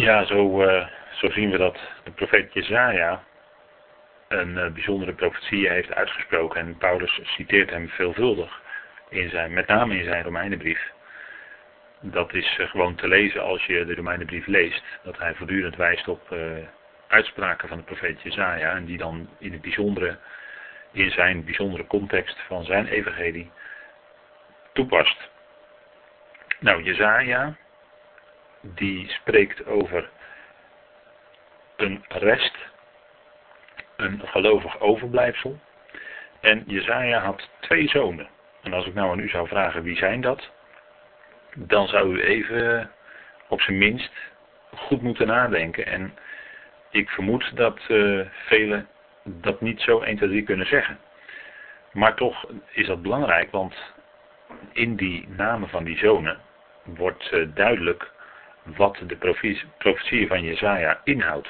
Ja, zo, uh, zo zien we dat de profeet Jezaja een uh, bijzondere profetie heeft uitgesproken. En Paulus citeert hem veelvuldig, in zijn, met name in zijn Romeinenbrief. Dat is uh, gewoon te lezen als je de Romeinenbrief leest. Dat hij voortdurend wijst op uitspraken van de profeet Jezaja. En die dan in het bijzondere, in zijn bijzondere context van zijn evangelie toepast. Nou, Jezaja, die spreekt over een rest, een gelovig overblijfsel. En Jezaja had twee zonen. En als ik nou aan u zou vragen wie zijn dat, dan zou u even op zijn minst goed moeten nadenken. En ik vermoed dat uh, velen dat niet zo 1, 2, 3 kunnen zeggen. Maar toch is dat belangrijk, want in die namen van die zonen wordt uh, duidelijk wat de profetie van Jezaja inhoudt.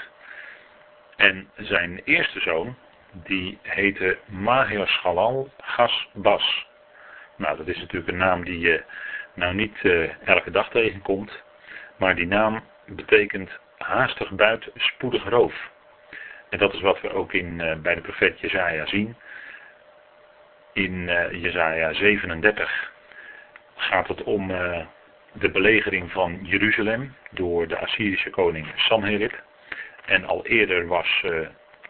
En zijn eerste zoon, die heette Maher Gasbas. Nou, dat is natuurlijk een naam die je nou niet uh, elke dag tegenkomt. Maar die naam betekent haastig buit, spoedig roof. En dat is wat we ook in, uh, bij de profeet Jezaja zien. In uh, Jezaja 37 gaat het om de belegering van Jeruzalem door de Assyrische koning Sanherib. En al eerder was uh,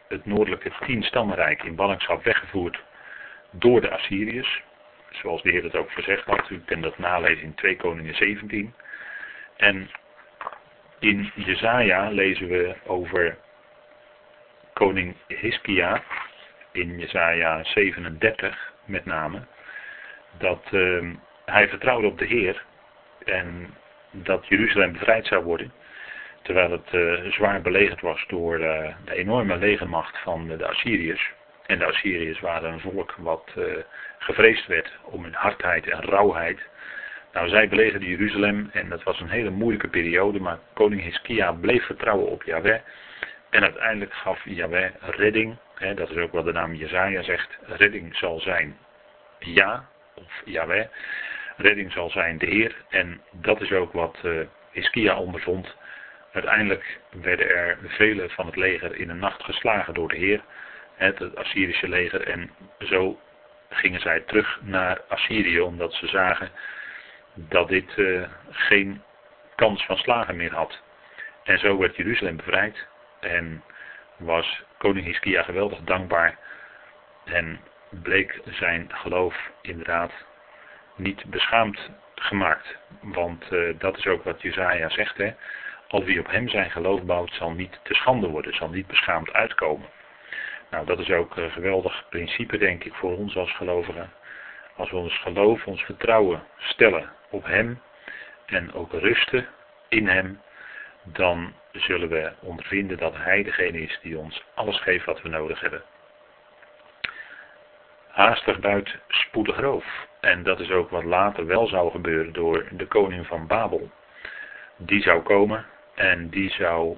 het noordelijke tienstammenrijk in ballingschap weggevoerd door de Assyriërs. Zoals de Heer het ook gezegd had. U kunt dat nalezen in 2 Koningen 17. En in Jezaja lezen we over koning Hiskia in Jezaja 37 met name. Dat uh, hij vertrouwde op de Heer en dat Jeruzalem bevrijd zou worden. Terwijl het uh, zwaar belegerd was door uh, de enorme legermacht van de Assyriërs. En de Assyriërs waren een volk wat uh, gevreesd werd om hun hardheid en rauwheid. Nou, zij belegerden Jeruzalem en dat was een hele moeilijke periode, maar koning Hiskia bleef vertrouwen op Yahweh. En uiteindelijk gaf Yahweh redding, hè, dat is ook wat de naam Jezaja zegt, redding zal zijn ja, of Yahweh. Redding zal zijn de Heer. En dat is ook wat uh, Hiskia ondervond. Uiteindelijk werden er vele van het leger in een nacht geslagen door de Heer, het Assyrische leger, en zo gingen zij terug naar Assyrië, omdat ze zagen dat dit uh, geen kans van slagen meer had. En zo werd Jeruzalem bevrijd en was koning Hiskia geweldig dankbaar. En bleek zijn geloof inderdaad niet beschaamd gemaakt. Want uh, dat is ook wat Jezaja zegt. Hè? Al wie op hem zijn geloof bouwt, zal niet te schande worden, zal niet beschaamd uitkomen. Nou, dat is ook een geweldig principe, denk ik, voor ons als gelovigen. Als we ons geloof, ons vertrouwen stellen op hem en ook rusten in hem, dan zullen we ondervinden dat hij degene is die ons alles geeft wat we nodig hebben. Haastig buit, spoedig roof. En dat is ook wat later wel zou gebeuren door de koning van Babel. Die zou komen en die zou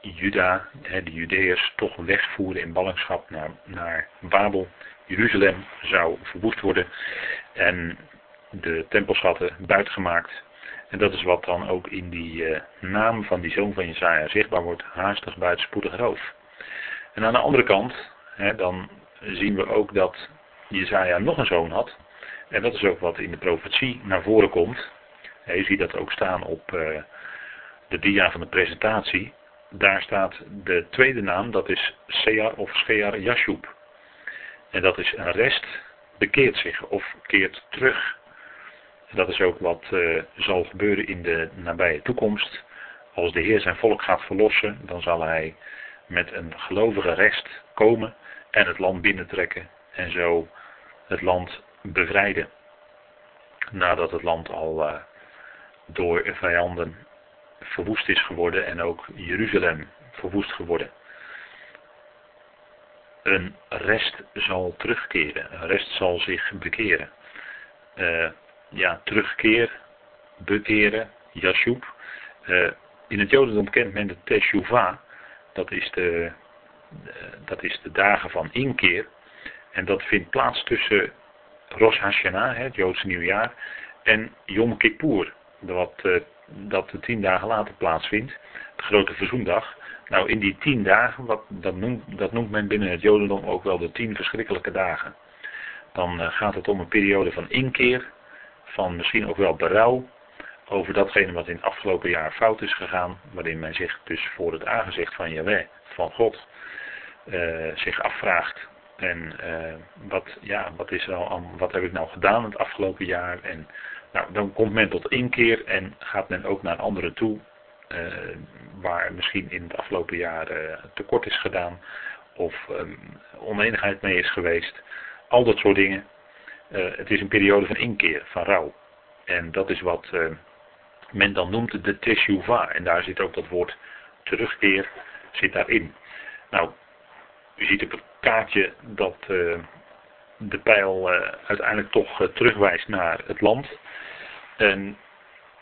Juda, de Judeërs, toch wegvoeren in ballingschap naar, naar Babel. Jeruzalem zou verwoest worden en de tempelschatten buitgemaakt. En dat is wat dan ook in die uh, naam van die zoon van Jesaja zichtbaar wordt. Haastig, buitenspoedig roof. En aan de andere kant, hè, dan zien we ook dat Jesaja nog een zoon had. En dat is ook wat in de profetie naar voren komt. Je ziet dat ook staan op uh, de dia van de presentatie, daar staat de tweede naam, dat is Sear of Schear Yashub. En dat is een rest bekeert zich of keert terug. En dat is ook wat uh, zal gebeuren in de nabije toekomst. Als de Heer zijn volk gaat verlossen, dan zal hij met een gelovige rest komen en het land binnentrekken en zo het land bevrijden. Nadat het land al uh, door vijanden verwoest is geworden en ook Jeruzalem verwoest geworden. Een rest zal terugkeren, een rest zal zich bekeren. Uh, ja, terugkeer, bekeren, Yashub. Uh, in het Jodendom kent men de Teshuvah, dat is de, dat is de dagen van inkeer. En dat vindt plaats tussen Rosh Hashanah, het Joodse nieuwjaar, en Yom Kippur, wat uh, dat de tien dagen later plaatsvindt, de grote verzoendag. Nou, in die tien dagen, wat, dat, noemt, dat men binnen het Jodendom ook wel de tien verschrikkelijke dagen. Dan uh, gaat het om een periode van inkeer, van misschien ook wel berouw over datgene wat in het afgelopen jaar fout is gegaan, waarin men zich dus voor het aangezicht van Jaweh, van God, uh, zich afvraagt. En uh, wat, ja, wat, is er al, wat heb ik nou gedaan het afgelopen jaar? En nou, dan komt men tot inkeer en gaat men ook naar anderen toe, uh, waar misschien in het afgelopen jaar tekort is gedaan of um, oneenigheid mee is geweest. Al dat soort dingen. het is een periode van inkeer, van rouw. En dat is wat men dan noemt de teshuva. En daar zit ook dat woord terugkeer zit daarin. Nou, u ziet op het kaartje dat uh, de pijl uh, uiteindelijk toch uh, terugwijst naar het land. En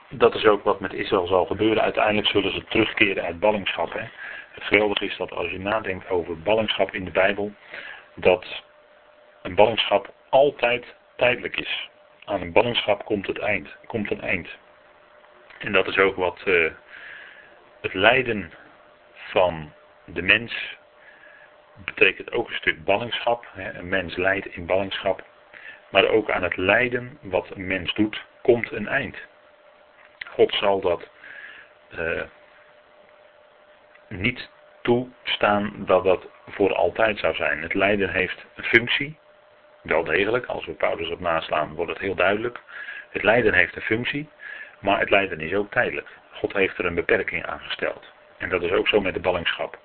dat is ook wat met Israël zal gebeuren. Uiteindelijk zullen ze terugkeren uit ballingschap. Hè. Het geweldige is dat als je nadenkt over ballingschap in de Bijbel, dat een ballingschap altijd tijdelijk is. Aan een ballingschap komt het eind, komt een eind. En dat is ook wat het lijden van de mens betekent ook een stuk ballingschap. Een mens lijdt in ballingschap. Maar ook aan het lijden wat een mens doet, komt een eind. God zal dat uh, niet toestaan dat dat voor altijd zou zijn. Het lijden heeft een functie. Wel degelijk, als we Paulus op naslaan wordt het heel duidelijk. Het lijden heeft een functie. Maar het lijden is ook tijdelijk. God heeft er een beperking aan gesteld. En dat is ook zo met de ballingschap.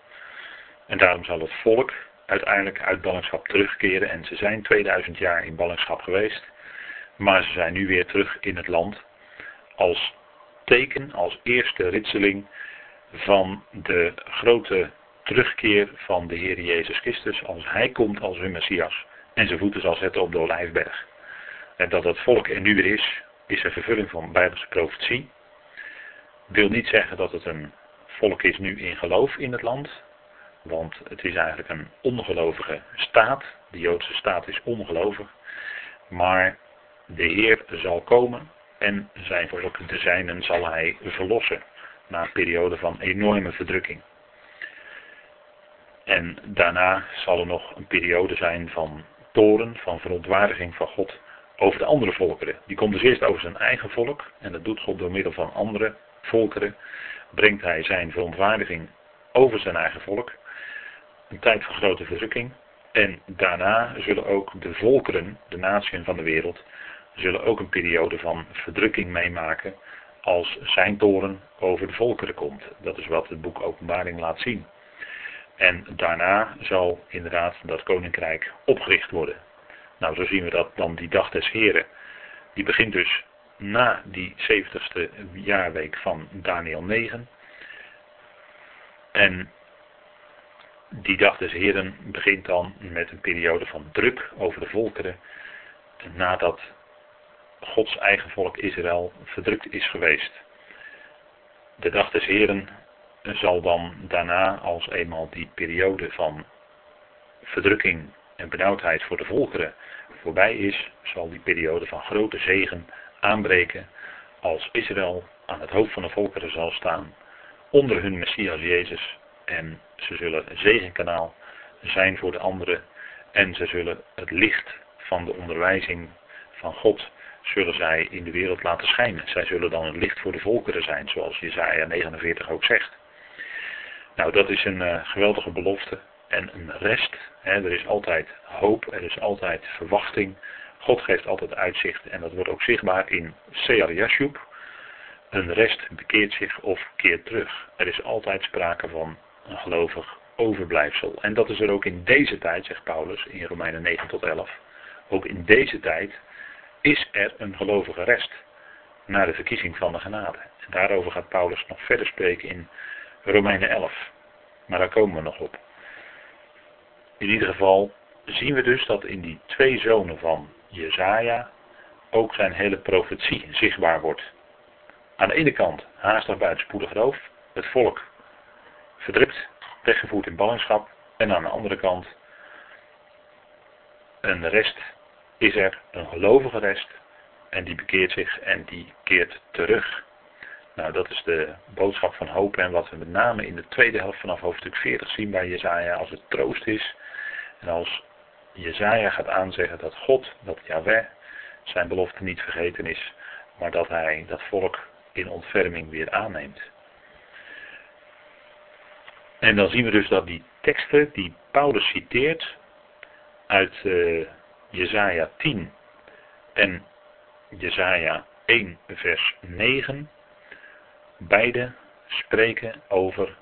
En daarom zal het volk uiteindelijk uit ballingschap terugkeren. En ze zijn 2000 jaar in ballingschap geweest. Maar ze zijn nu weer terug in het land. Als teken, als eerste ritseling van de grote terugkeer van de Heer Jezus Christus. Als Hij komt als hun Messias. En zijn voeten zal zetten op de Olijfberg. En dat het volk er nu weer is is een vervulling van Bijbelse profetie. Wil niet zeggen dat het een volk is nu in geloof in het land. Want het is eigenlijk een ongelovige staat. De Joodse staat is ongelovig. Maar de Heer zal komen en zijn volk, de zijnen, zal hij verlossen. Na een periode van enorme verdrukking. En daarna zal er nog een periode zijn van toren, van verontwaardiging van God over de andere volkeren. Die komt dus eerst over zijn eigen volk. En dat doet God door middel van andere volkeren. Brengt hij zijn verontwaardiging over zijn eigen volk. Een tijd van grote verdrukking. En daarna zullen ook de volkeren, de natieën van de wereld, zullen ook een periode van verdrukking meemaken als zijn toren over de volkeren komt. Dat is wat het boek Openbaring laat zien. En daarna zal inderdaad dat koninkrijk opgericht worden. Nou, zo zien we dat dan die dag des Heren. Die begint dus na die 70ste jaarweek van Daniel 9. En die dag des Heren begint dan met een periode van druk over de volkeren. Nadat Gods eigen volk Israël verdrukt is geweest. De dag des Heren zal dan daarna, als eenmaal die periode van verdrukking en benauwdheid voor de volkeren voorbij is, zal die periode van grote zegen aanbreken als Israël aan het hoofd van de volkeren zal staan onder hun Messias Jezus en ze zullen een zegenkanaal zijn voor de anderen en ze zullen het licht van de onderwijzing van God zullen zij in de wereld laten schijnen. Zij zullen dan het licht voor de volkeren zijn, zoals Jesaja 49 ook zegt. Nou, dat is een uh, geweldige belofte en een rest. Hè, er is altijd hoop, er is altijd verwachting. God geeft altijd uitzicht en dat wordt ook zichtbaar in Sear Yashub. Een rest bekeert zich of keert terug. Er is altijd sprake van een gelovig overblijfsel. En dat is er ook in deze tijd, zegt Paulus in Romeinen 9 tot 11. Ook in deze tijd is er een gelovige rest na de verkiezing van de genade. En daarover gaat Paulus nog verder spreken in Romeinen 11. Maar daar komen we nog op. In ieder geval zien we dus dat in die twee zonen van Jezaja ook zijn hele profetie zichtbaar wordt. Aan de ene kant haastig buitenspoedig roof, het volk verdrukt, weggevoerd in ballingschap. En aan de andere kant een rest is er, een gelovige rest. En die bekeert zich en die keert terug Nou, dat is de boodschap van hoop en wat we met name in de tweede helft vanaf hoofdstuk 40 zien bij Jezaja als het troost is. En als Jezaja gaat aanzeggen dat God, dat Yahweh, zijn belofte niet vergeten is, maar dat hij dat volk in ontferming weer aanneemt. En dan zien we dus dat die teksten die Paulus citeert uit uh, Jezaja 10 en Jezaja 1 vers 9 beide spreken over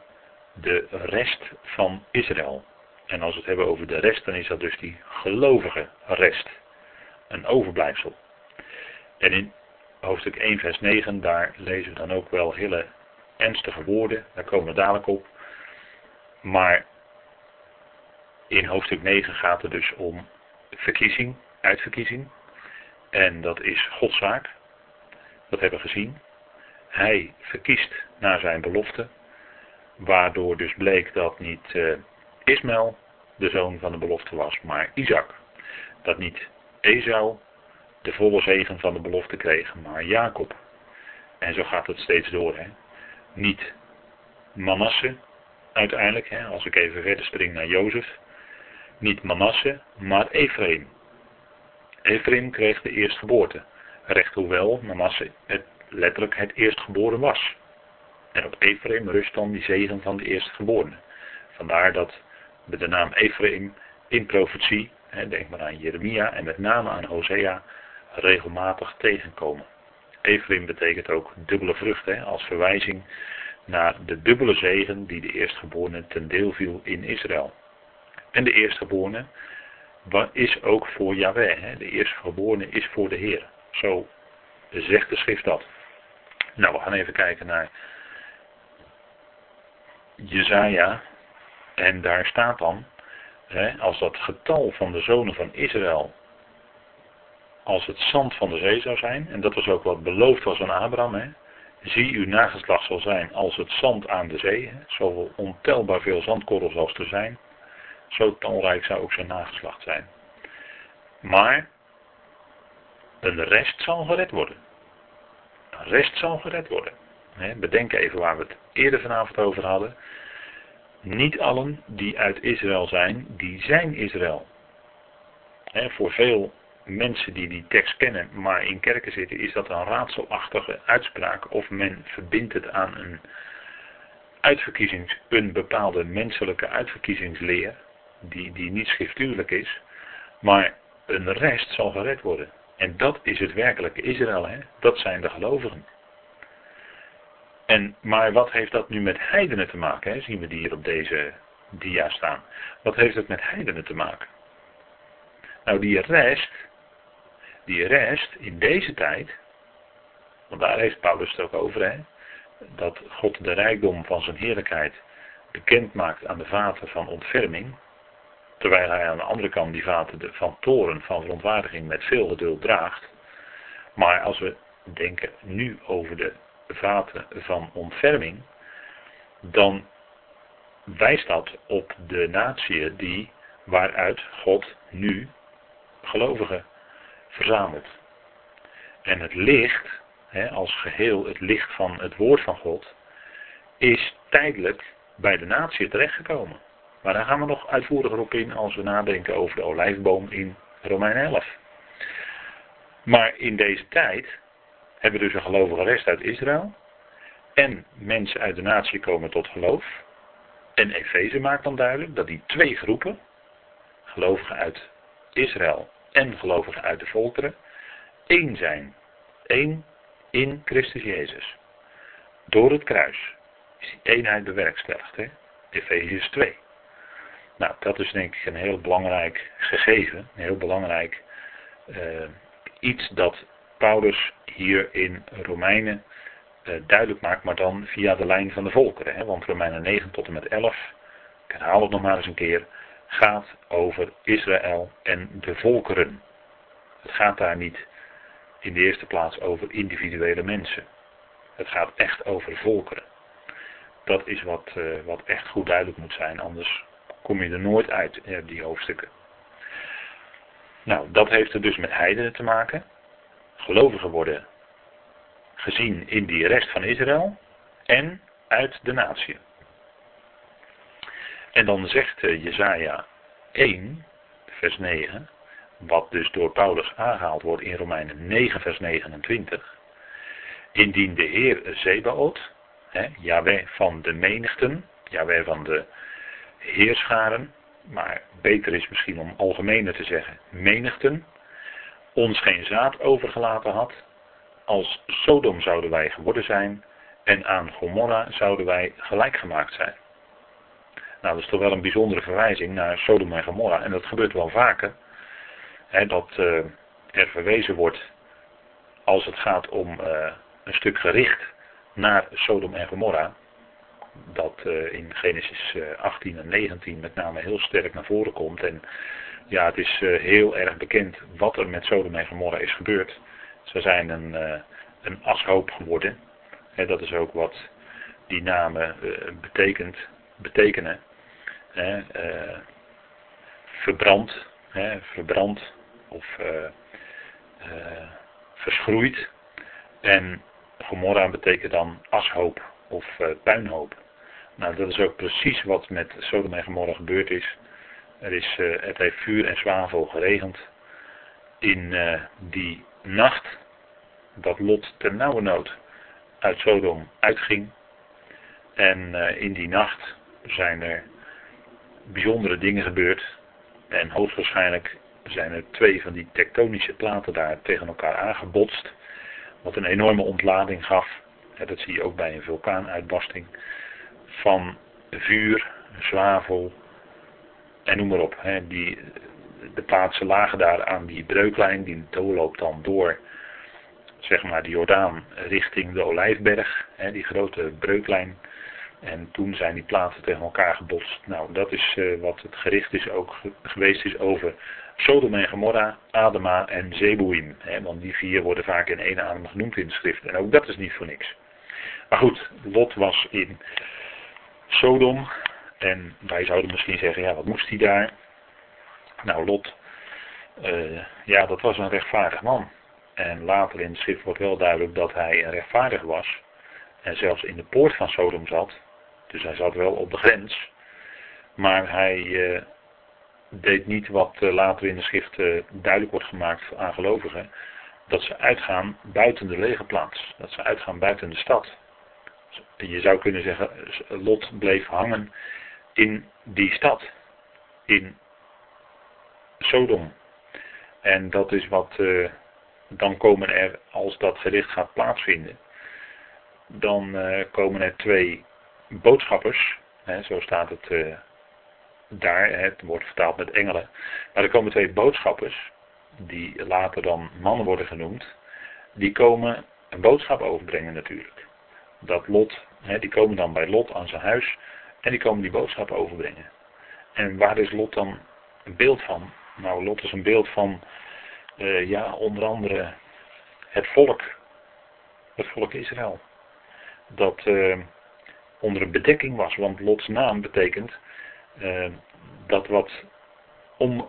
de rest van Israël. En als we het hebben over de rest, dan is dat dus die gelovige rest. Een overblijfsel. En in hoofdstuk 1 vers 9, daar lezen we dan ook wel hele ernstige woorden. Daar komen we dadelijk op. Maar in hoofdstuk 9 gaat het dus om verkiezing, uitverkiezing. En dat is Godszaak. Dat hebben we gezien. Hij verkiest naar zijn belofte. Waardoor dus bleek dat niet uh, Ismaël de zoon van de belofte was, maar Isaac. Dat niet Esau de volle zegen van de belofte kreeg, maar Jacob. En zo gaat het steeds door. Hè. Niet Manasse uiteindelijk, hè, als ik even verder spring naar Jozef. Niet Manasse, maar Ephraim. Ephraim kreeg de eerstgeboorte. Recht hoewel Manasse het, letterlijk het eerstgeboren was. En op Ephraim rust dan die zegen van de eerstgeborene. Vandaar dat we de naam Ephraim in profetie, hè, denk maar aan Jeremia en met name aan Hosea, regelmatig tegenkomen. Ephraim betekent ook dubbele vrucht, hè, als verwijzing naar de dubbele zegen die de eerstgeborene ten deel viel in Israël. En de eerstgeborene is ook voor Yahweh. De eerstgeborene is voor de Heer. Zo zegt de schrift dat. Nou, we gaan even kijken naar Jezaja. En daar staat dan, als dat getal van de zonen van Israël als het zand van de zee zou zijn, en dat was ook wat beloofd was aan Abraham, zie uw nageslacht zal zijn als het zand aan de zee, zoveel ontelbaar veel zandkorrels als er zijn, zo talrijk zou ook zijn nageslacht zijn. Maar een rest zal gered worden. Een rest zal gered worden. Bedenk even waar we het eerder vanavond over hadden. Niet allen die uit Israël zijn, die zijn Israël. voor veel mensen die die tekst kennen, maar in kerken zitten, is dat een raadselachtige uitspraak. Of men verbindt het aan een uitverkiezings, een bepaalde menselijke uitverkiezingsleer, die, die niet schriftuurlijk is. Maar een rest zal gered worden. En dat is het werkelijke Israël, hè? dat zijn de gelovigen. En, maar wat heeft dat nu met heidenen te maken? Hè? Zien we die hier op deze dia staan. Wat heeft het met heidenen te maken? Nou, die rest, die rest in deze tijd, want daar heeft Paulus het ook over, hè, dat God de rijkdom van zijn heerlijkheid bekend maakt aan de vaten van ontferming, terwijl hij aan de andere kant die vaten van toren, van verontwaardiging met veel geduld draagt. Maar als we denken nu over de vaten van ontferming, dan wijst dat op de natie die waaruit God nu gelovigen verzamelt. En het licht, hè, als geheel het licht van het woord van God, is tijdelijk bij de natie terechtgekomen. Maar daar gaan we nog uitvoeriger op in als we nadenken over de olijfboom in Romein 11. Maar in deze tijd hebben we dus een gelovige rest uit Israël. En mensen uit de natie komen tot geloof. En Efeze maakt dan duidelijk dat die twee groepen, gelovigen uit Israël en gelovigen uit de volkeren, één zijn. Eén in Christus Jezus. Door het kruis is die eenheid bewerkstelligd. Hè? Efeziërs 2. Nou, dat is denk ik een heel belangrijk gegeven, een heel belangrijk uh, iets dat Paulus hier in Romeinen uh, duidelijk maakt, maar dan via de lijn van de volkeren. Hè? Want Romeinen 9 tot en met 11, ik herhaal het nog maar eens een keer, gaat over Israël en de volkeren. Het gaat daar niet in de eerste plaats over individuele mensen. Het gaat echt over volkeren. Dat is wat, uh, wat echt goed duidelijk moet zijn, anders kom je er nooit uit, in die hoofdstukken. Nou, dat heeft er dus met heidenen te maken. Gelovigen worden gezien in die rest van Israël en uit de natie. En dan zegt eh, Jezaja 1, vers 9, wat dus door Paulus aangehaald wordt in Romeinen 9, vers 29. Indien de Heer Zebaot, hè, van de menigten, Yahweh van de heerscharen, maar beter is misschien om algemener te zeggen, menigten, ons geen zaad overgelaten had, als Sodom zouden wij geworden zijn en aan Gomorra zouden wij gelijk gemaakt zijn. Nou, dat is toch wel een bijzondere verwijzing naar Sodom en Gomorra. En dat gebeurt wel vaker. Hè, dat uh, er verwezen wordt als het gaat om uh, een stuk gericht naar Sodom en Gomorra. Dat uh, in Genesis 18 en 19 met name heel sterk naar voren komt. En ja, het is heel erg bekend wat er met Sodom en Gomorra is gebeurd. Ze zijn een, een ashoop geworden. Hè, dat is ook wat die namen betekent, betekenen uh, verbrand, hè, verbrand of uh, verschroeid. En Gomorra betekent dan ashoop of puinhoop. Nou, dat is ook precies wat met Sodom en Gomorra gebeurd is. Er is het heeft vuur en zwavel geregend. In die nacht dat Lot ter nauwe nood uit Sodom uitging. En in die nacht zijn er bijzondere dingen gebeurd. En hoogstwaarschijnlijk zijn er twee van die tektonische platen daar tegen elkaar aangebotst. Wat een enorme ontlading gaf. Dat zie je ook bij een vulkaanuitbarsting. Van vuur, zwavel en noem maar op. Die, de plaatsen lagen daar aan die breuklijn. Die doorloopt dan door zeg maar de Jordaan richting de Olijfberg. Die grote breuklijn en toen zijn die plaatsen tegen elkaar gebotst. Nou, dat is uh, wat het gericht is ook geweest is over Sodom en Gomorra, Adema en Zeboim. Hè, want die vier worden vaak in één adem genoemd in de schrift. En ook dat is niet voor niks. Maar goed, Lot was in Sodom. En wij zouden misschien zeggen, ja, wat moest hij daar? Nou, Lot, uh, ja, dat was een rechtvaardig man. En later in de schrift wordt wel duidelijk dat hij een rechtvaardig was. En zelfs in de poort van Sodom zat. Dus hij zat wel op de grens. Maar hij uh, deed niet wat uh, later in de schrift uh, duidelijk wordt gemaakt aan gelovigen. Dat ze uitgaan buiten de lege plaats. Dat ze uitgaan buiten de stad. Je zou kunnen zeggen, Lot bleef hangen in die stad. In Sodom. En dat is wat dan komen er, als dat gericht gaat plaatsvinden, dan komen er twee boodschappers, hè, zo staat het uh, daar, het wordt vertaald met engelen. Maar er komen twee boodschappers, die later dan mannen worden genoemd, die komen een boodschap overbrengen natuurlijk. Dat Lot, hè, die komen dan bij Lot aan zijn huis en die komen die boodschap overbrengen. En waar is Lot dan een beeld van? Nou, Lot is een beeld van, uh, ja, onder andere het volk. Het volk Israël. Dat, uh, onder een bedekking was. Want Lots naam betekent uh, dat wat om,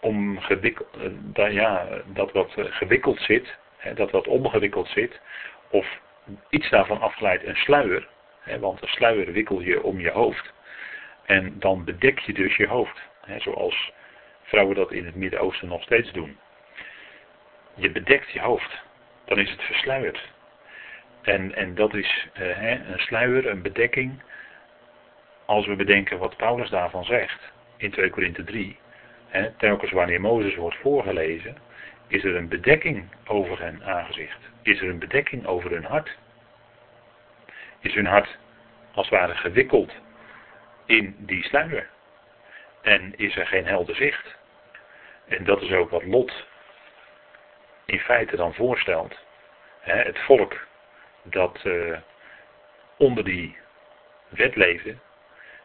om gewikkeld, uh, ja, dat wat eh, gewikkeld zit, hè, dat wat omgewikkeld zit, of iets daarvan afgeleid een sluier. Hè, want een sluier wikkel je om je hoofd. En dan bedek je dus je hoofd. Hè, zoals vrouwen dat in het Midden-Oosten nog steeds doen. Je bedekt je hoofd. Dan is het versluierd. En, en dat is uh, hè, een sluier, een bedekking. Als we bedenken wat Paulus daarvan zegt in 2 Korinthe 3. Hè, telkens wanneer Mozes wordt voorgelezen, is er een bedekking over hun aangezicht. Is er een bedekking over hun hart. Is hun hart als het ware gewikkeld in die sluier. En is er geen helder zicht. En dat is ook wat Lot in feite dan voorstelt. het volk dat uh, onder die wet leefde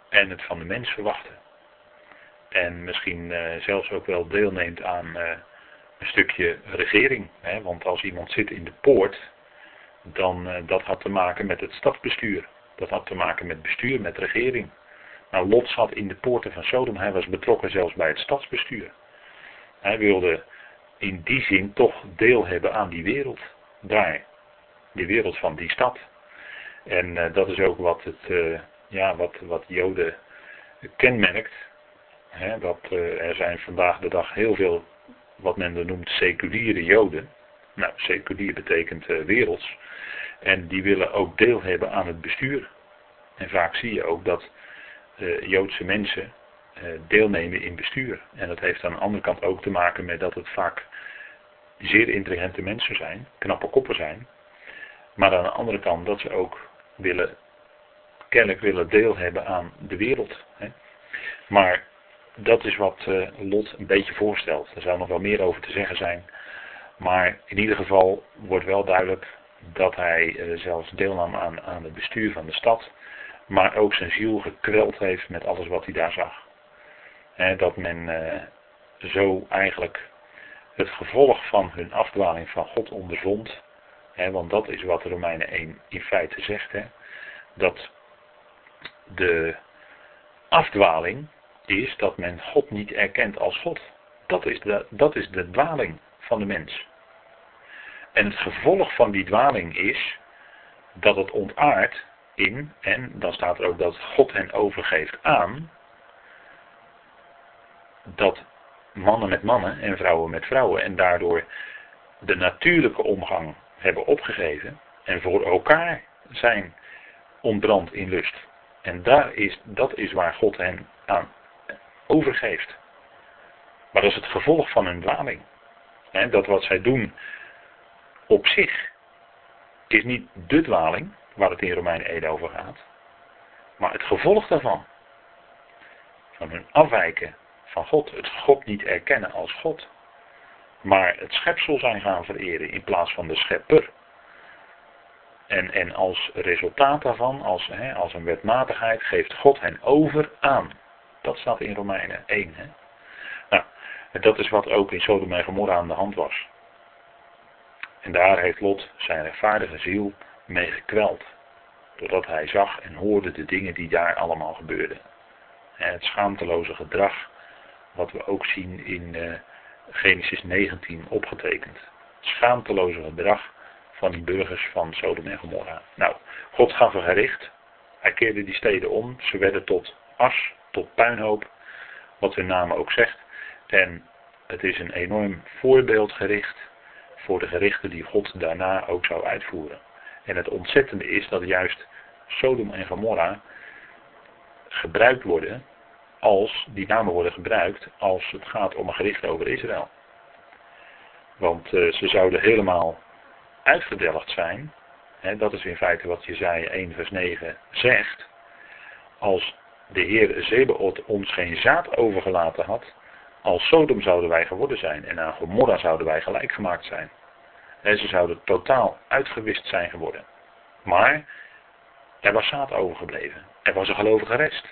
en het van de mens verwachtte. En misschien uh, zelfs ook wel deelneemt aan uh, een stukje regering. Hè? Want als iemand zit in de poort, dan dat had te maken met het stadsbestuur. Dat had te maken met bestuur, met regering. Nou, Lot zat in de poorten van Sodom. Hij was betrokken zelfs bij het stadsbestuur. Hij wilde in die zin toch deel hebben aan die wereld daar. Die wereld van die stad. En dat is ook wat, het, ja, wat, wat Joden kenmerkt. Hè, dat, er zijn vandaag de dag heel veel wat men noemt seculiere Joden. Nou, seculier betekent werelds. En die willen ook deel hebben aan het bestuur. En vaak zie je ook dat Joodse mensen deelnemen in bestuur. En dat heeft aan de andere kant ook te maken met dat het vaak zeer intelligente mensen zijn, knappe koppen zijn. Maar aan de andere kant dat ze ook willen, kennelijk willen deel hebben aan de wereld. Hè. Maar dat is wat uh, Lot een beetje voorstelt. Er zou nog wel meer over te zeggen zijn. Maar in ieder geval wordt wel duidelijk dat hij uh, zelfs deelnam aan, aan het bestuur van de stad. Maar ook zijn ziel gekweld heeft met alles wat hij daar zag. dat men uh, zo eigenlijk het gevolg van hun afdwaling van God ondervond. Want dat is wat Romeinen 1 in feite zegt. Dat de afdwaling is dat men God niet erkent als God. Dat is de, dat is de dwaling van de mens. En het gevolg van die dwaling is dat het ontaart in, en dan staat er ook dat God hen overgeeft aan, dat mannen met mannen en vrouwen met vrouwen. En daardoor de natuurlijke omgang hebben opgegeven. En voor elkaar zijn ontbrand in lust. En daar is, dat is waar God hen aan overgeeft. Maar dat is het gevolg van hun dwaling. dat wat zij doen op zich is niet de dwaling waar het in Romeinen 1 over gaat. Maar het gevolg daarvan. Van hun afwijken van God. Het God niet erkennen als God. Maar het schepsel zijn gaan vereren in plaats van de schepper. En, en als resultaat daarvan, als, hè, als een wetmatigheid, geeft God hen over aan. Dat staat in Romeinen 1. Hè. Nou, dat is wat ook in Sodom en Gomorra aan de hand was. En daar heeft Lot zijn rechtvaardige ziel mee gekweld. Doordat hij zag en hoorde de dingen die daar allemaal gebeurden. En het schaamteloze gedrag wat we ook zien in uh, Genesis 19 opgetekend. Schaamteloze gedrag van die burgers van Sodom en Gomorra. Nou, God gaf een gericht. Hij keerde die steden om. Ze werden tot as, tot puinhoop. Wat hun naam ook zegt. En het is een enorm voorbeeldgericht voor de gerichten die God daarna ook zou uitvoeren. En het ontzettende is dat juist Sodom en Gomorra gebruikt worden als die namen worden gebruikt als het gaat om een gericht over Israël. Want uh, ze zouden helemaal uitgedelgd zijn. Hè, dat is in feite wat Jezaja 1 vers 9 zegt. Als de Heer Zebaot ons geen zaad overgelaten had, als Sodom zouden wij geworden zijn en aan Gomorra zouden wij gelijk gemaakt zijn. En ze zouden totaal uitgewist zijn geworden. Maar er was zaad overgebleven. Er was een gelovige rest.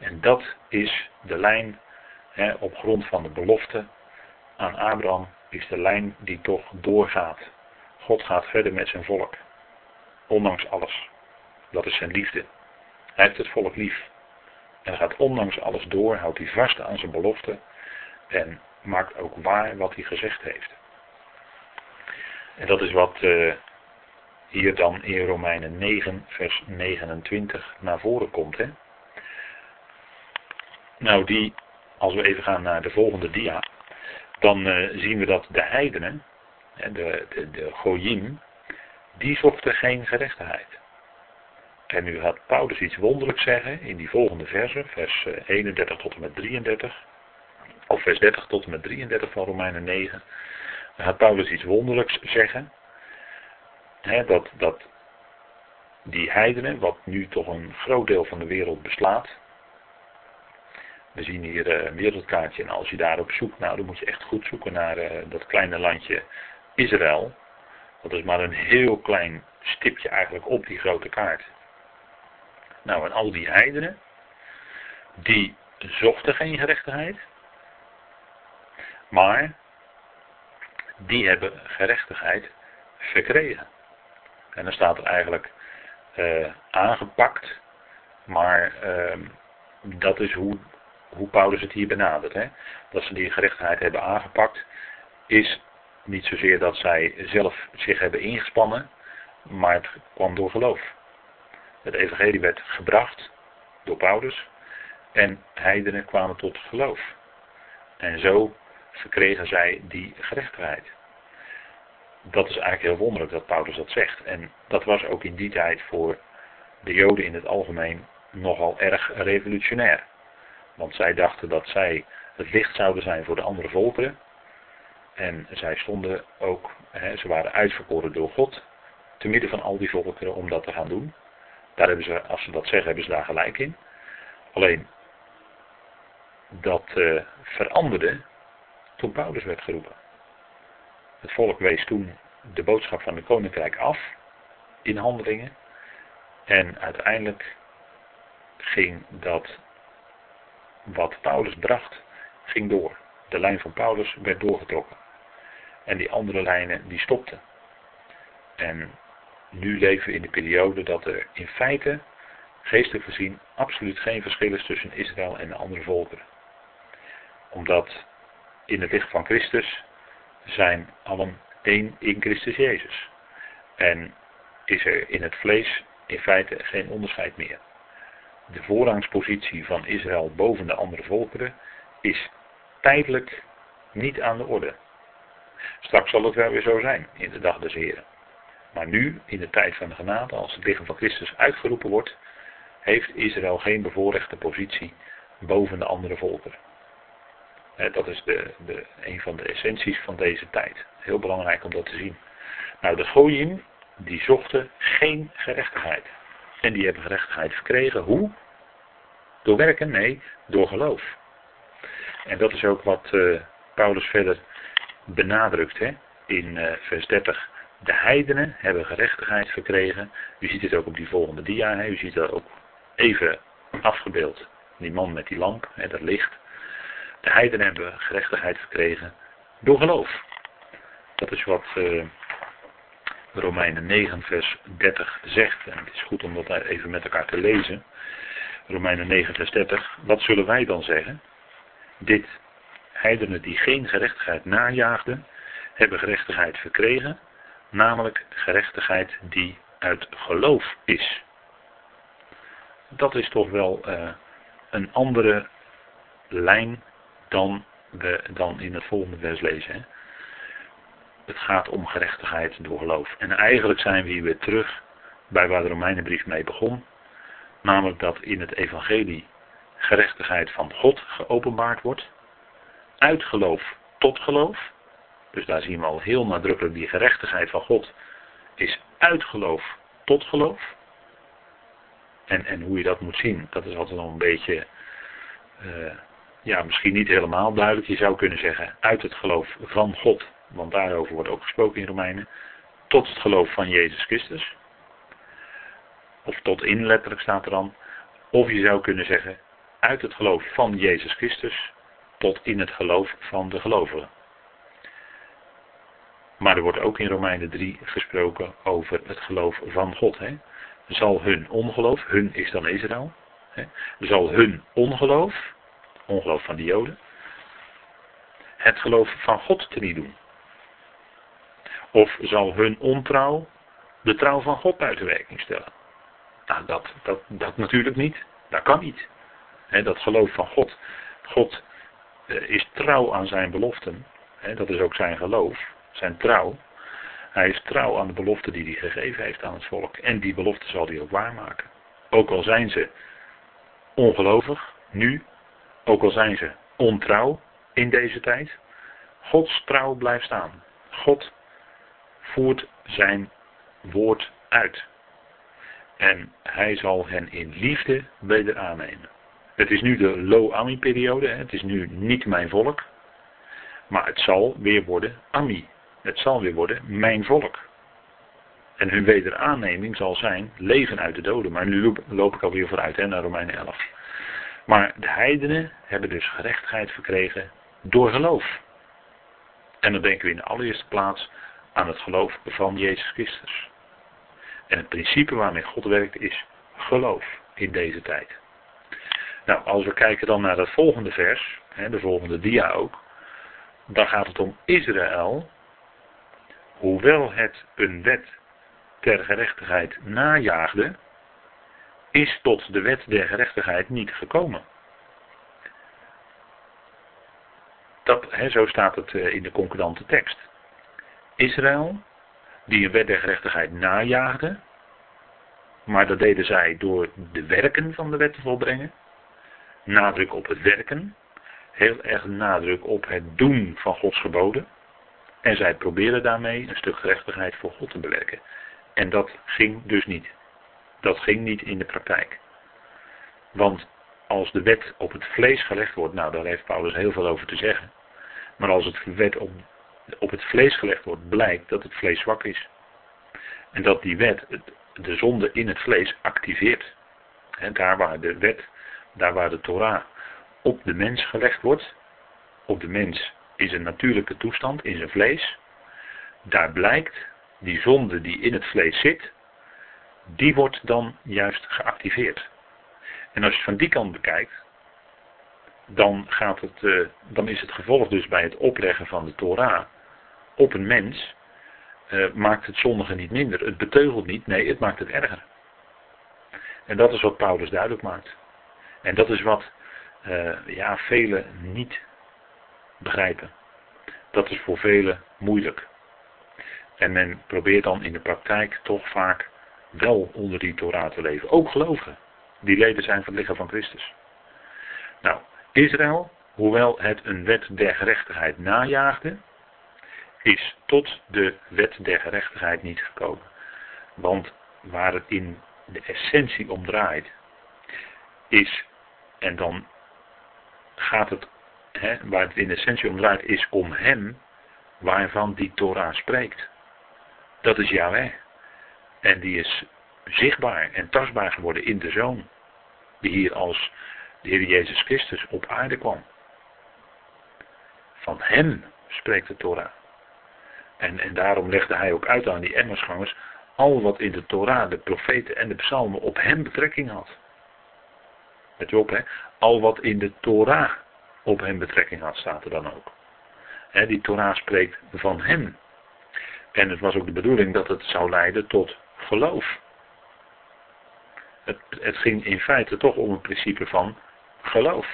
En dat is de lijn hè, op grond van de belofte aan Abraham, is de lijn die toch doorgaat. God gaat verder met zijn volk. Ondanks alles. Dat is zijn liefde. Hij heeft het volk lief. En gaat ondanks alles door, houdt hij vast aan zijn belofte. En maakt ook waar wat hij gezegd heeft. En dat is wat uh, hier dan in Romeinen 9, vers 29 naar voren komt. Hè? Nou, die, als we even gaan naar de volgende dia, dan uh, zien we dat de heidenen, de, de, de goyim, die zochten geen gerechtigheid. En nu gaat Paulus iets wonderlijks zeggen in die volgende verse, vers 31 tot en met 33, of vers 30 tot en met 33 van Romeinen 9. Dan gaat Paulus iets wonderlijks zeggen. Hè, dat, dat die heidenen, wat nu toch een groot deel van de wereld beslaat, we zien hier uh, een wereldkaartje en als je daarop zoekt, nou dan moet je echt goed zoeken naar uh, dat kleine landje Israël. Dat is maar een heel klein stipje eigenlijk op die grote kaart. Nou en al die heidenen, die zochten geen gerechtigheid, maar die hebben gerechtigheid verkregen. En dan staat er eigenlijk uh, aangepakt, maar ehm, dat is hoe hoe Paulus het hier benadert. Hè? Dat ze die gerechtigheid hebben aangepakt, is niet zozeer dat zij zelf zich hebben ingespannen, maar het kwam door geloof. Het evangelie werd gebracht door Paulus en heidenen kwamen tot geloof. En zo verkregen zij die gerechtigheid. Dat is eigenlijk heel wonderlijk dat Paulus dat zegt. En dat was ook in die tijd voor de Joden in het algemeen nogal erg revolutionair. Want zij dachten dat zij het licht zouden zijn voor de andere volkeren. En zij stonden ook, hè, ze waren uitverkoren door God, te midden van al die volkeren om dat te gaan doen. Daar hebben ze, als ze dat zeggen, hebben ze daar gelijk in. Alleen, dat uh, veranderde toen Paulus werd geroepen. Het volk wees toen de boodschap van de koninkrijk af in handelingen. En uiteindelijk ging dat wat Paulus bracht, ging door. De lijn van Paulus werd doorgetrokken. En die andere lijnen die stopten. En nu leven we in de periode dat er in feite, geestelijk gezien, absoluut geen verschil is tussen Israël en de andere volkeren. Omdat in het licht van Christus zijn allen één in Christus Jezus. En is er in het vlees in feite geen onderscheid meer. De voorrangspositie van Israël boven de andere volkeren is tijdelijk niet aan de orde. Straks zal het wel weer zo zijn in de dag des Heren. Maar nu, in de tijd van de genade, als het lichaam van Christus uitgeroepen wordt, heeft Israël geen bevoorrechte positie boven de andere volkeren. Dat is de, de, een van de essenties van deze tijd. Heel belangrijk om dat te zien. Nou, de Goyim, die zochten geen gerechtigheid. En die hebben gerechtigheid verkregen. Hoe? Door werken? Nee, door geloof. En dat is ook wat uh, Paulus verder benadrukt hè? in uh, vers 30. De heidenen hebben gerechtigheid verkregen. U ziet het ook op die volgende dia. Hè? U ziet dat ook even afgebeeld. Die man met die lamp, hè, dat licht. De heidenen hebben gerechtigheid verkregen door geloof. Dat is wat uh, Romeinen 9 vers 30 zegt. En het is goed om dat even met elkaar te lezen. Romeinen 9 vers 30. Wat zullen wij dan zeggen? Dit, heidenen die geen gerechtigheid najaagden, hebben gerechtigheid verkregen, namelijk gerechtigheid die uit geloof is. Dat is toch wel uh, een andere lijn dan we dan in het volgende vers lezen. Hè? Het gaat om gerechtigheid door geloof. En eigenlijk zijn we hier weer terug bij waar de Romeinenbrief mee begon. Namelijk dat in het evangelie gerechtigheid van God geopenbaard wordt. Uit geloof tot geloof. Dus daar zien we al heel nadrukkelijk die gerechtigheid van God is uit geloof tot geloof. En, en hoe je dat moet zien, dat is altijd nog een beetje, uh, ja, misschien niet helemaal duidelijk. Je zou kunnen zeggen uit het geloof van God, want daarover wordt ook gesproken in Romeinen, tot het geloof van Jezus Christus. Of tot in letterlijk staat er dan. Of je zou kunnen zeggen uit het geloof van Jezus Christus tot in het geloof van de gelovigen. Maar er wordt ook in Romeinen 3 gesproken over het geloof van God. Hè? Zal hun ongeloof, hun is dan Israël, hè? zal hun ongeloof, ongeloof van de Joden, het geloof van God te niet doen? Of zal hun ontrouw de trouw van God buiten werking stellen? Nou, dat, dat, dat natuurlijk niet. Dat kan niet. dat geloof van God. God eh, is trouw aan zijn beloften. dat is ook zijn geloof, zijn trouw. Hij is trouw aan de beloften die hij gegeven heeft aan het volk. En die belofte zal hij ook waarmaken. Ook al zijn ze ongelovig, nu. Ook al zijn ze ontrouw in deze tijd. Gods trouw blijft staan. God voert zijn woord uit. En hij zal hen in liefde weder aannemen. Het is nu de Lo-Ami-periode. Het is nu niet mijn volk. Maar het zal weer worden Ami. Het zal weer worden mijn volk. En hun wederaanneming zal zijn leven uit de doden. Maar nu loop ik alweer vooruit hè, naar Romeinen 11. Maar de heidenen hebben dus gerechtigheid verkregen door geloof. En dan denken we in de allereerste plaats aan het geloof van Jezus Christus. En het principe waarmee God werkt is geloof in deze tijd. Nou, als we kijken dan naar het volgende vers, de volgende dia ook, dan gaat het om Israël, hoewel het een wet ter gerechtigheid najaagde, is tot de wet der gerechtigheid niet gekomen. Dat, zo staat het eh, in de concordante tekst. Israël, die een wet der gerechtigheid najaagde, maar dat deden zij door de werken van de wet te volbrengen. Nadruk op het werken, heel erg nadruk op het doen van Gods geboden. En zij probeerden daarmee een stuk gerechtigheid voor God te bewerken. En dat ging dus niet. Dat ging niet in de praktijk. Want als de wet op het vlees gelegd wordt, nou daar heeft Paulus heel veel over te zeggen. Maar als het wet op, op het vlees gelegd wordt, blijkt dat het vlees zwak is. En dat die wet de zonde in het vlees activeert. En daar waar de wet, daar waar de Torah op de mens gelegd wordt, op de mens in zijn natuurlijke toestand, in zijn vlees, daar blijkt die zonde die in het vlees zit, die wordt dan juist geactiveerd. En als je het van die kant bekijkt, dan, gaat het, uh, dan is het gevolg dus bij het opleggen van de Torah op een mens, uh, maakt het zondige niet minder. Het beteugelt niet, nee, het maakt het erger. En dat is wat Paulus duidelijk maakt. En dat is wat uh, ja, velen niet begrijpen. Dat is voor velen moeilijk. En men probeert dan in de praktijk toch vaak wel onder die Torah te leven. Ook gelovigen, die leden zijn van het lichaam van Christus. Nou, Israël, hoewel het een wet der gerechtigheid najaagde, is tot de wet der gerechtigheid niet gekomen. Want waar het in de essentie om draait, is, en dan gaat het, hè, waar het in de essentie om draait, is om hem waarvan die Torah spreekt. Dat is Yahweh. En die is zichtbaar en tastbaar geworden in de Zoon. Die hier als de Heer Jezus Christus op aarde kwam. Van hem spreekt de Torah. En, en daarom legde hij ook uit aan die Emmersgangers al wat in de Torah, de profeten en de psalmen op hem betrekking had. Let je op, hè? Al wat in de Torah op hem betrekking had, staat er dan ook. Die Torah spreekt van hem. En het was ook de bedoeling dat het zou leiden tot geloof. Het, het ging in feite toch om een principe van geloof.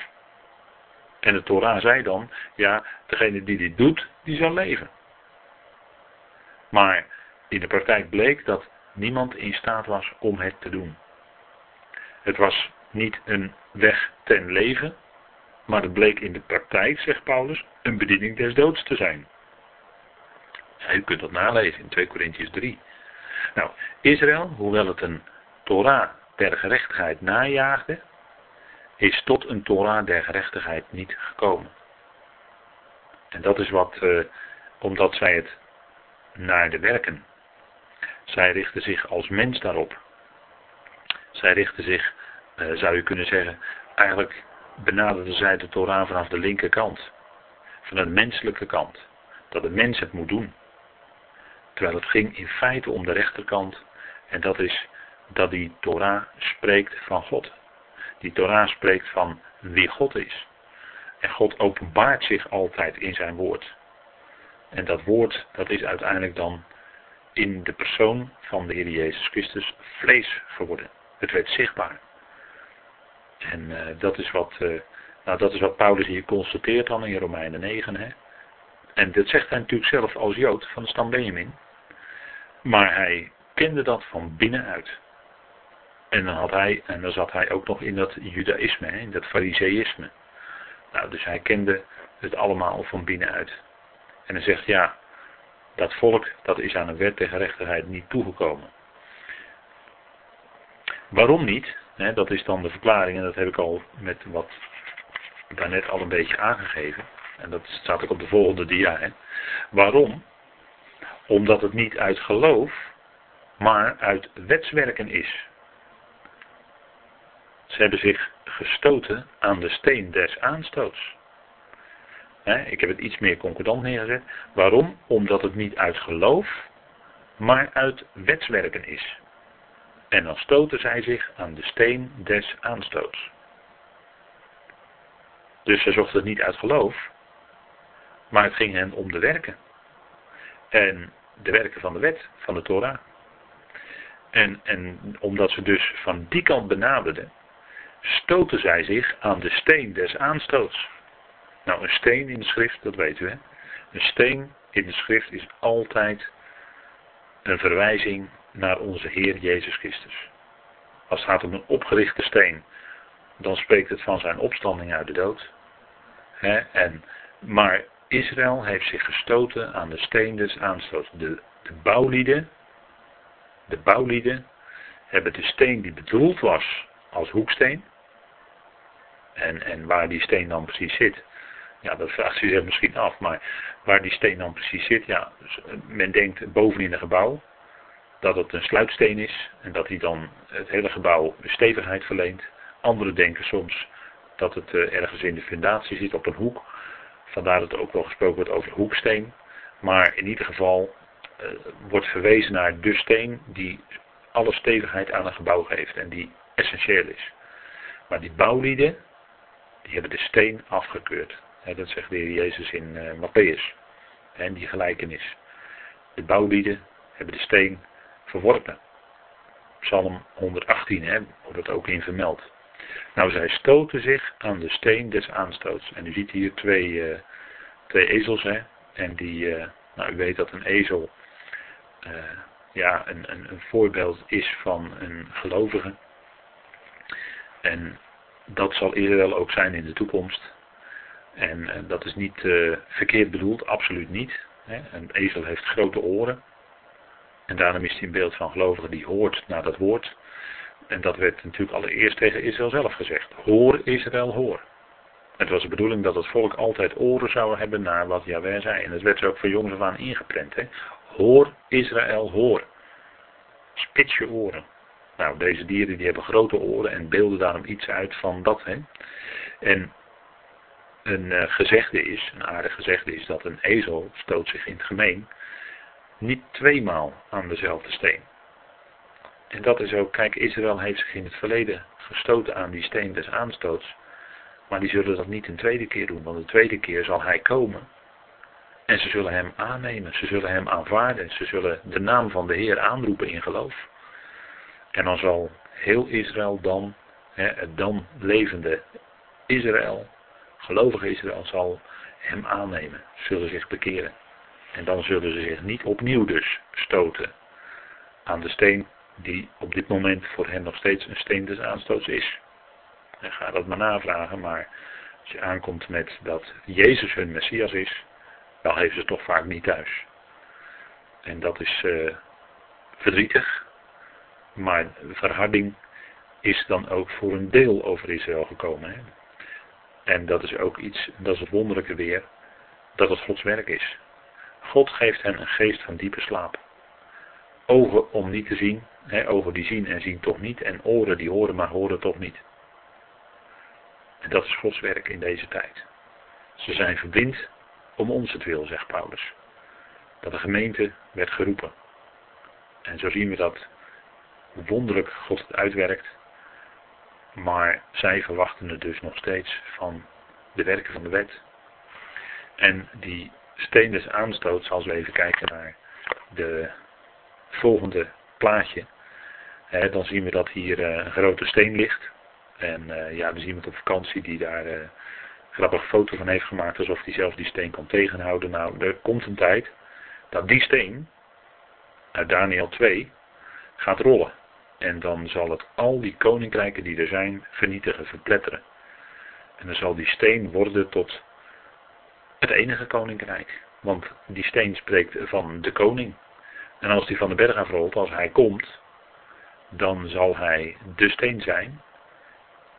En de Torah zei dan, ja, degene die dit doet, die zal leven. Maar in de praktijk bleek dat niemand in staat was om het te doen. Het was niet een weg ten leven, maar het bleek in de praktijk, zegt Paulus, een bediening des doods te zijn. U kunt dat nalezen in 2 Corinthians 3. Nou, Israël, hoewel het een Torah der gerechtigheid najaagde, is tot een Torah der gerechtigheid niet gekomen. En dat is wat, uh, omdat zij het naar de werken. Zij richten zich als mens daarop. Zij richten zich, uh, zou je kunnen zeggen, eigenlijk benaderden zij de Torah vanaf de linkerkant. Van de menselijke kant. Dat de mens het moet doen. Terwijl het ging in feite om de rechterkant. En dat is dat die Torah spreekt van God. Die Torah spreekt van wie God is. En God openbaart zich altijd in zijn woord. En dat woord, dat is uiteindelijk dan in de persoon van de Heer Jezus Christus vlees geworden. Het werd zichtbaar. En uh, dat, is wat, uh, nou, dat is wat Paulus hier constateert dan in Romeinen 9. Hè? En dat zegt hij natuurlijk zelf als Jood van de stam Benjamin. Maar hij kende dat van binnenuit. En dan, had hij, en dan zat hij ook nog in dat judaïsme, in dat fariseïsme. Nou, dus hij kende het allemaal van binnenuit. En hij zegt, ja, dat volk, dat is aan een wet tegen rechterheid niet toegekomen. Waarom niet? dat is dan de verklaring en dat heb ik al met wat daarnet al een beetje aangegeven. En dat staat ook op de volgende dia. Waarom? Omdat het niet uit geloof, maar uit wetswerken is. Ze hebben zich gestoten aan de steen des aanstoots. Ik heb het iets meer concordant neergezet. Waarom? Omdat het niet uit geloof, maar uit wetswerken is. En dan stoten zij zich aan de steen des aanstoots. Dus ze zochten het niet uit geloof, maar het ging hen om de werken. En de werken van de wet, van de Torah. En, en omdat ze dus van die kant benaderden, stoten zij zich aan de steen des aanstoots. Nou, een steen in de schrift, dat u hè. Een steen in de schrift is altijd een verwijzing naar onze Heer Jezus Christus. Als het gaat om een opgerichte steen, dan spreekt het van zijn opstanding uit de dood. en, maar Israël heeft zich gestoten aan de steen des aanstoots. De, de bouwlieden, de bouwlieden hebben de steen die bedoeld was als hoeksteen. En, en waar die steen dan precies zit, ja, dat vraagt u zich misschien af. Maar waar die steen dan precies zit, ja, dus, eh, men denkt bovenin een gebouw dat het een sluitsteen is en dat hij dan het hele gebouw stevigheid verleent. Anderen denken soms dat het eh, ergens in de fundatie zit op een hoek. Vandaar dat er ook wel gesproken wordt over hoeksteen. Maar in ieder geval uh, wordt verwezen naar de steen die alle stevigheid aan een gebouw geeft en die essentieel is. Maar die bouwlieden, die hebben de steen afgekeurd. Dat zegt de Jezus in uh, Matthäus. En die gelijkenis. De bouwlieden hebben de steen verworpen. Psalm 118 hè, wordt het ook in vermeld. Nou, zij stoten zich aan de steen des aanstoots. En u ziet hier twee, uh, twee ezels. Hè, en die, uh, nou, u weet dat een ezel ja, een, een, een, voorbeeld is van een gelovige. En dat zal Israël ook zijn in de toekomst. En dat is niet verkeerd bedoeld, absoluut niet. Hè. Een ezel heeft grote oren. En daarom is hij een beeld van gelovigen die hoort naar dat woord. En dat werd natuurlijk allereerst tegen Israël zelf gezegd. Hoor Israël, hoor. Het was de bedoeling dat het volk altijd oren zou hebben naar wat Jaweh zei. En dat werd zo ook van jongens af aan ingeprent. Hè? Hoor Israël, hoor. Spits je oren. Nou, deze dieren die hebben grote oren en beelden daarom iets uit van dat. Hè? En een uh, gezegde is, een aardig gezegde is dat een ezel stoot zich in het gemeen niet tweemaal aan dezelfde steen. En dat is ook, kijk, Israël heeft zich in het verleden gestoten aan die steen des aanstoots. Maar die zullen dat niet een tweede keer doen, want de tweede keer zal hij komen. En ze zullen hem aannemen, ze zullen hem aanvaarden, ze zullen de naam van de Heer aanroepen in geloof. En dan zal heel Israël dan, hè, het dan levende Israël, gelovige Israël, zal hem aannemen, zullen zich bekeren. En dan zullen ze zich niet opnieuw dus stoten aan de steen die op dit moment voor hen nog steeds een steen des aanstoots is. En ga dat maar navragen, maar als je aankomt met dat Jezus hun Messias is, dan heeft ze toch vaak niet thuis. En dat is uh, verdrietig, maar verharding is dan ook voor een deel over Israël gekomen. Hè? En dat is ook iets, dat is het wonderlijke weer, dat het Gods werk is. God geeft hen een geest van diepe slaap. Ogen om niet te zien, hè, ogen die zien en zien toch niet, en oren die horen maar horen toch niet. En dat is Gods werk in deze tijd. Ze zijn verblind om ons het wil, zegt Paulus. Dat de gemeente werd geroepen. En zo zien we dat wonderlijk God het uitwerkt. Maar zij verwachten het dus nog steeds van de werken van de wet. En die steen des aanstoots, als we even kijken naar de volgende plaatje, hè, dan zien we dat hier uh, een grote steen ligt. En uh, ja, we zien iemand op vakantie die daar uh, een grappige foto van heeft gemaakt, alsof hij zelf die steen kan tegenhouden. Nou, er komt een tijd dat die steen uit Daniel 2 gaat rollen. En dan zal het al die koninkrijken die er zijn vernietigen, verpletteren. En dan zal die steen worden tot het enige koninkrijk. Want die steen spreekt van de koning. En als die van de berg afrolt, als hij komt, dan zal hij de steen zijn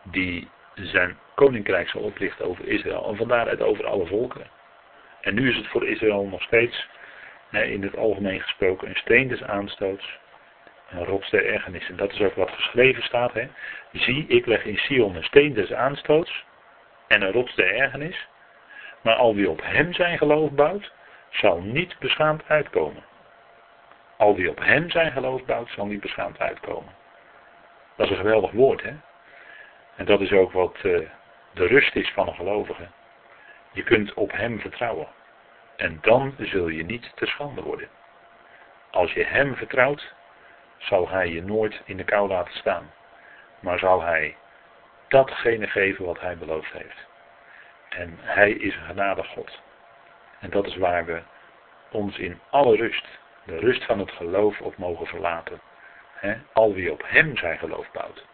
die zijn koninkrijk zal oplichten over Israël. En van daaruit over alle volkeren. En nu is het voor Israël nog steeds, in het algemeen gesproken, een steen des aanstoots. Een rots der ergernis. En dat is ook wat geschreven staat. Hè. Zie, ik leg in Sion een steen des aanstoots en een rots der ergernis. Maar al wie op hem zijn geloof bouwt, zal niet beschaamd uitkomen. Al wie op hem zijn geloof bouwt, zal niet beschaamd uitkomen. Dat is een geweldig woord, hè? En dat is ook wat uh, de rust is van een gelovige. Je kunt op hem vertrouwen. En dan zul je niet te schande worden. Als je hem vertrouwt, zal hij je nooit in de kou laten staan. Maar zal hij datgene geven wat hij beloofd heeft. En hij is een genadig God. En dat is waar we ons in alle rust, de rust van het geloof op mogen verlaten. Al wie op hem zijn geloof bouwt.